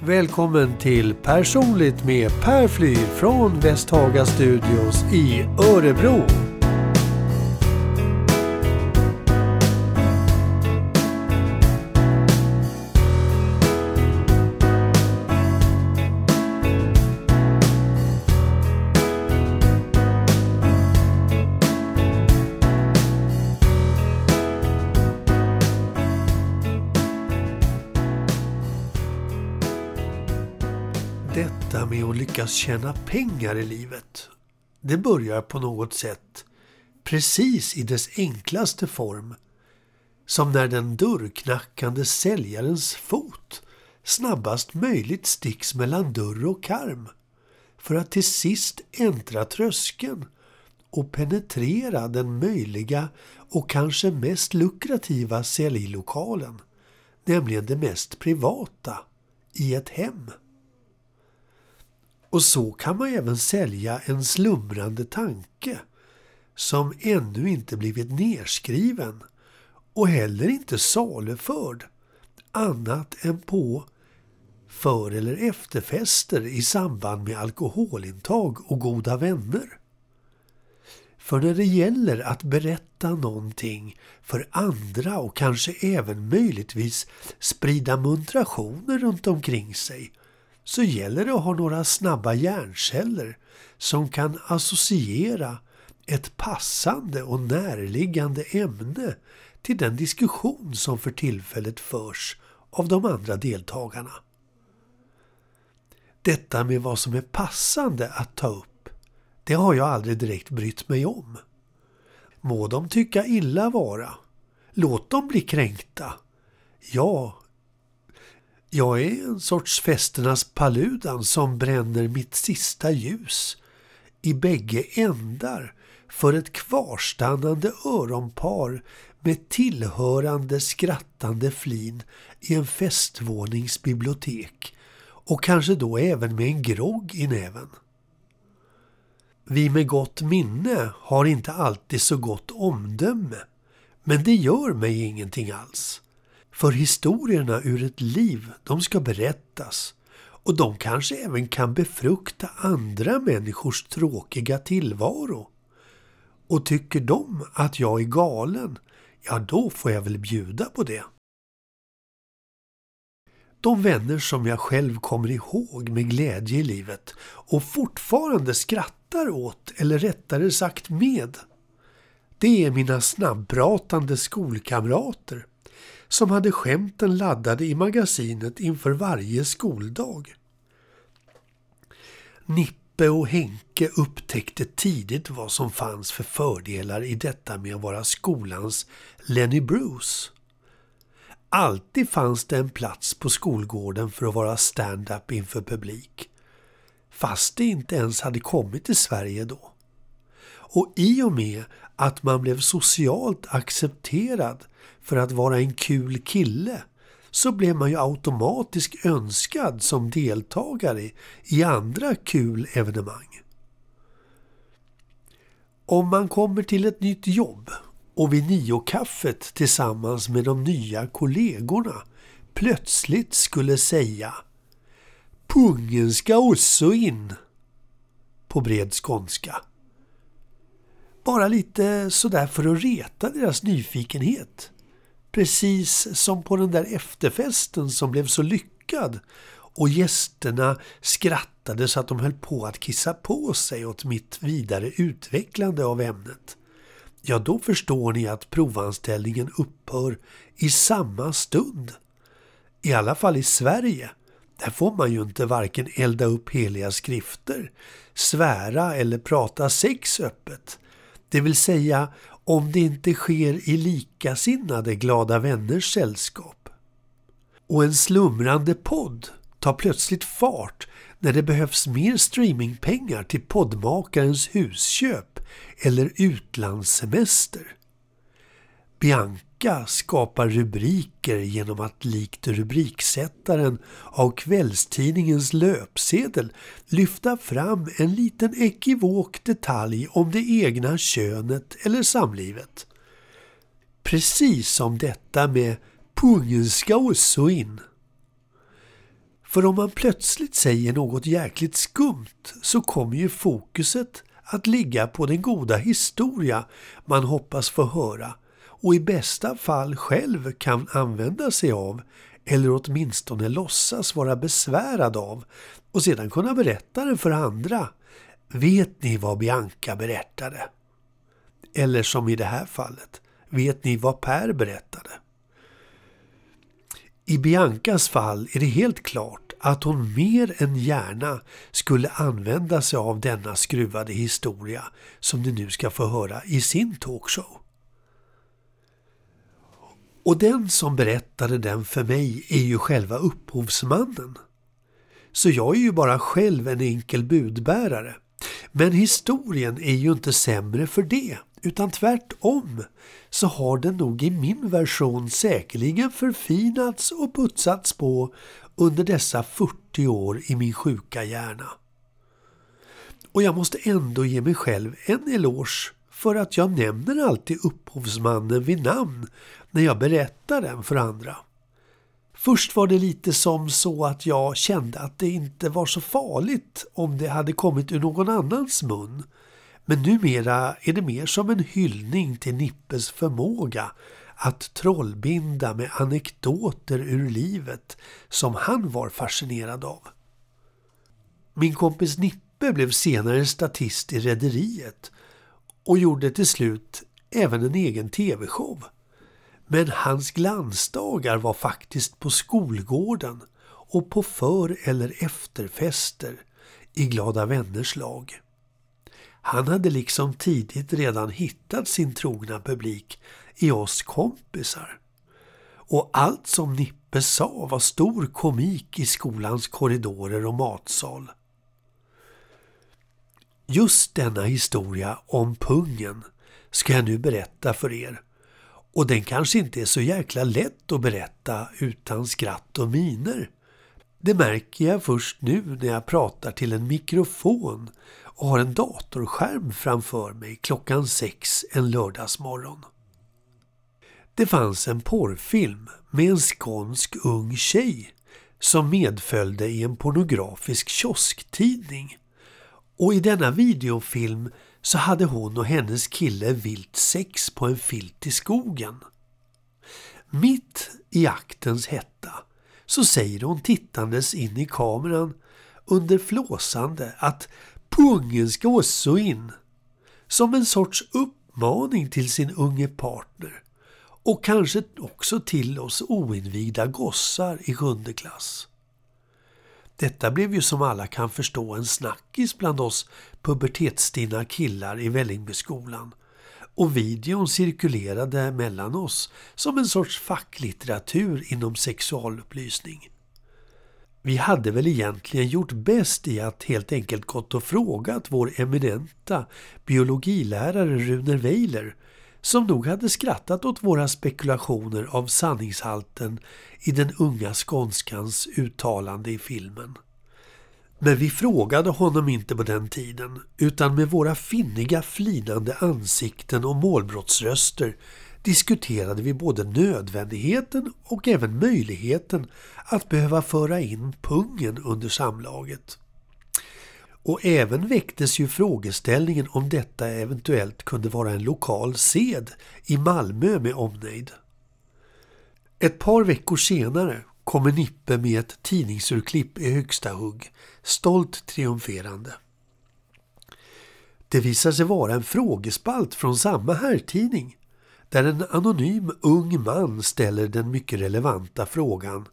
Välkommen till Personligt med Per Fly från Västhaga Studios i Örebro. Med att lyckas tjäna pengar i livet, det börjar på något sätt precis i dess enklaste form. Som när den dörrknackande säljarens fot snabbast möjligt sticks mellan dörr och karm för att till sist äntra tröskeln och penetrera den möjliga och kanske mest lukrativa säljlokalen, nämligen det mest privata, i ett hem. Och så kan man även sälja en slumrande tanke som ännu inte blivit nerskriven och heller inte saluförd annat än på för eller efterfester i samband med alkoholintag och goda vänner. För när det gäller att berätta någonting för andra och kanske även möjligtvis sprida muntrationer runt omkring sig så gäller det att ha några snabba hjärnceller som kan associera ett passande och närliggande ämne till den diskussion som för tillfället förs av de andra deltagarna. Detta med vad som är passande att ta upp, det har jag aldrig direkt brytt mig om. Må de tycka illa vara. Låt dem bli kränkta. Jag jag är en sorts festernas Paludan som bränner mitt sista ljus i bägge ändar för ett kvarstannande öronpar med tillhörande skrattande flin i en festvånings bibliotek och kanske då även med en grogg i näven. Vi med gott minne har inte alltid så gott omdöme men det gör mig ingenting alls. För historierna ur ett liv, de ska berättas. Och de kanske även kan befrukta andra människors tråkiga tillvaro. Och tycker de att jag är galen, ja då får jag väl bjuda på det. De vänner som jag själv kommer ihåg med glädje i livet och fortfarande skrattar åt, eller rättare sagt med, det är mina snabbpratande skolkamrater som hade skämten laddade i magasinet inför varje skoldag. Nippe och Henke upptäckte tidigt vad som fanns för fördelar i detta med att vara skolans Lenny Bruce. Alltid fanns det en plats på skolgården för att vara stand-up inför publik. Fast det inte ens hade kommit till Sverige då. Och i och med att man blev socialt accepterad för att vara en kul kille så blev man ju automatiskt önskad som deltagare i andra kul evenemang. Om man kommer till ett nytt jobb och vid nio-kaffet tillsammans med de nya kollegorna plötsligt skulle säga Pungen ska också in på bred skånska. Bara lite sådär för att reta deras nyfikenhet. Precis som på den där efterfesten som blev så lyckad och gästerna skrattade så att de höll på att kissa på sig åt mitt vidare utvecklande av ämnet. Ja, då förstår ni att provanställningen upphör i samma stund. I alla fall i Sverige. Där får man ju inte varken elda upp heliga skrifter, svära eller prata sex öppet. Det vill säga om det inte sker i likasinnade glada vänners sällskap. Och en slumrande podd tar plötsligt fart när det behövs mer streamingpengar till poddmakarens husköp eller utlandssemester. Bianca skapar rubriker genom att likt rubriksättaren av kvällstidningens löpsedel lyfta fram en liten ekivok detalj om det egna könet eller samlivet. Precis som detta med pungen ska också in. För om man plötsligt säger något jäkligt skumt så kommer ju fokuset att ligga på den goda historia man hoppas få höra och i bästa fall själv kan använda sig av eller åtminstone låtsas vara besvärad av och sedan kunna berätta det för andra. Vet ni vad Bianca berättade? Eller som i det här fallet, vet ni vad Per berättade? I Biancas fall är det helt klart att hon mer än gärna skulle använda sig av denna skruvade historia som ni nu ska få höra i sin talkshow. Och den som berättade den för mig är ju själva upphovsmannen. Så jag är ju bara själv en enkel budbärare. Men historien är ju inte sämre för det, utan tvärtom så har den nog i min version säkerligen förfinats och putsats på under dessa 40 år i min sjuka hjärna. Och jag måste ändå ge mig själv en eloge för att jag nämner alltid upphovsmannen vid namn när jag berättar den för andra. Först var det lite som så att jag kände att det inte var så farligt om det hade kommit ur någon annans mun. Men numera är det mer som en hyllning till Nippes förmåga att trollbinda med anekdoter ur livet som han var fascinerad av. Min kompis Nippe blev senare statist i Rederiet och gjorde till slut även en egen tv-show. Men hans glansdagar var faktiskt på skolgården och på för eller efterfester i glada vänners lag. Han hade liksom tidigt redan hittat sin trogna publik i oss kompisar. Och allt som Nippe sa var stor komik i skolans korridorer och matsal. Just denna historia om pungen ska jag nu berätta för er. Och den kanske inte är så jäkla lätt att berätta utan skratt och miner. Det märker jag först nu när jag pratar till en mikrofon och har en datorskärm framför mig klockan sex en lördagsmorgon. Det fanns en porrfilm med en skånsk ung tjej som medföljde i en pornografisk kiosktidning. Och i denna videofilm så hade hon och hennes kille vilt sex på en filt i skogen. Mitt i aktens hetta så säger hon tittandes in i kameran under flåsande att pungen ska också in. Som en sorts uppmaning till sin unge partner och kanske också till oss oinvigda gossar i sjunde klass. Detta blev ju som alla kan förstå en snackis bland oss pubertetsstinna killar i Vällingbyskolan och videon cirkulerade mellan oss som en sorts facklitteratur inom sexualupplysning. Vi hade väl egentligen gjort bäst i att helt enkelt gått och frågat vår eminenta biologilärare Runer Weiler som nog hade skrattat åt våra spekulationer av sanningshalten i den unga skånskans uttalande i filmen. Men vi frågade honom inte på den tiden utan med våra finniga flinande ansikten och målbrottsröster diskuterade vi både nödvändigheten och även möjligheten att behöva föra in pungen under samlaget. Och även väcktes ju frågeställningen om detta eventuellt kunde vara en lokal sed i Malmö med omnejd. Ett par veckor senare kommer Nippe med ett tidningsurklipp i högsta hugg, stolt triumferande. Det visar sig vara en frågespalt från samma herrtidning där en anonym ung man ställer den mycket relevanta frågan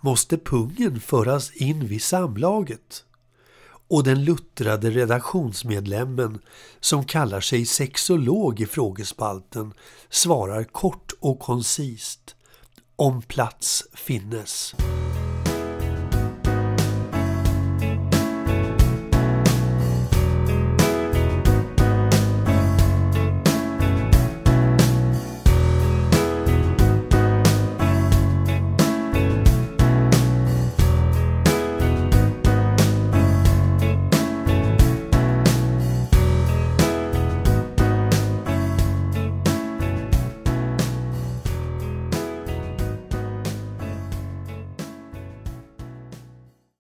Måste pungen föras in vid samlaget? Och den luttrade redaktionsmedlemmen som kallar sig sexolog i frågespalten svarar kort och koncist om plats finnes.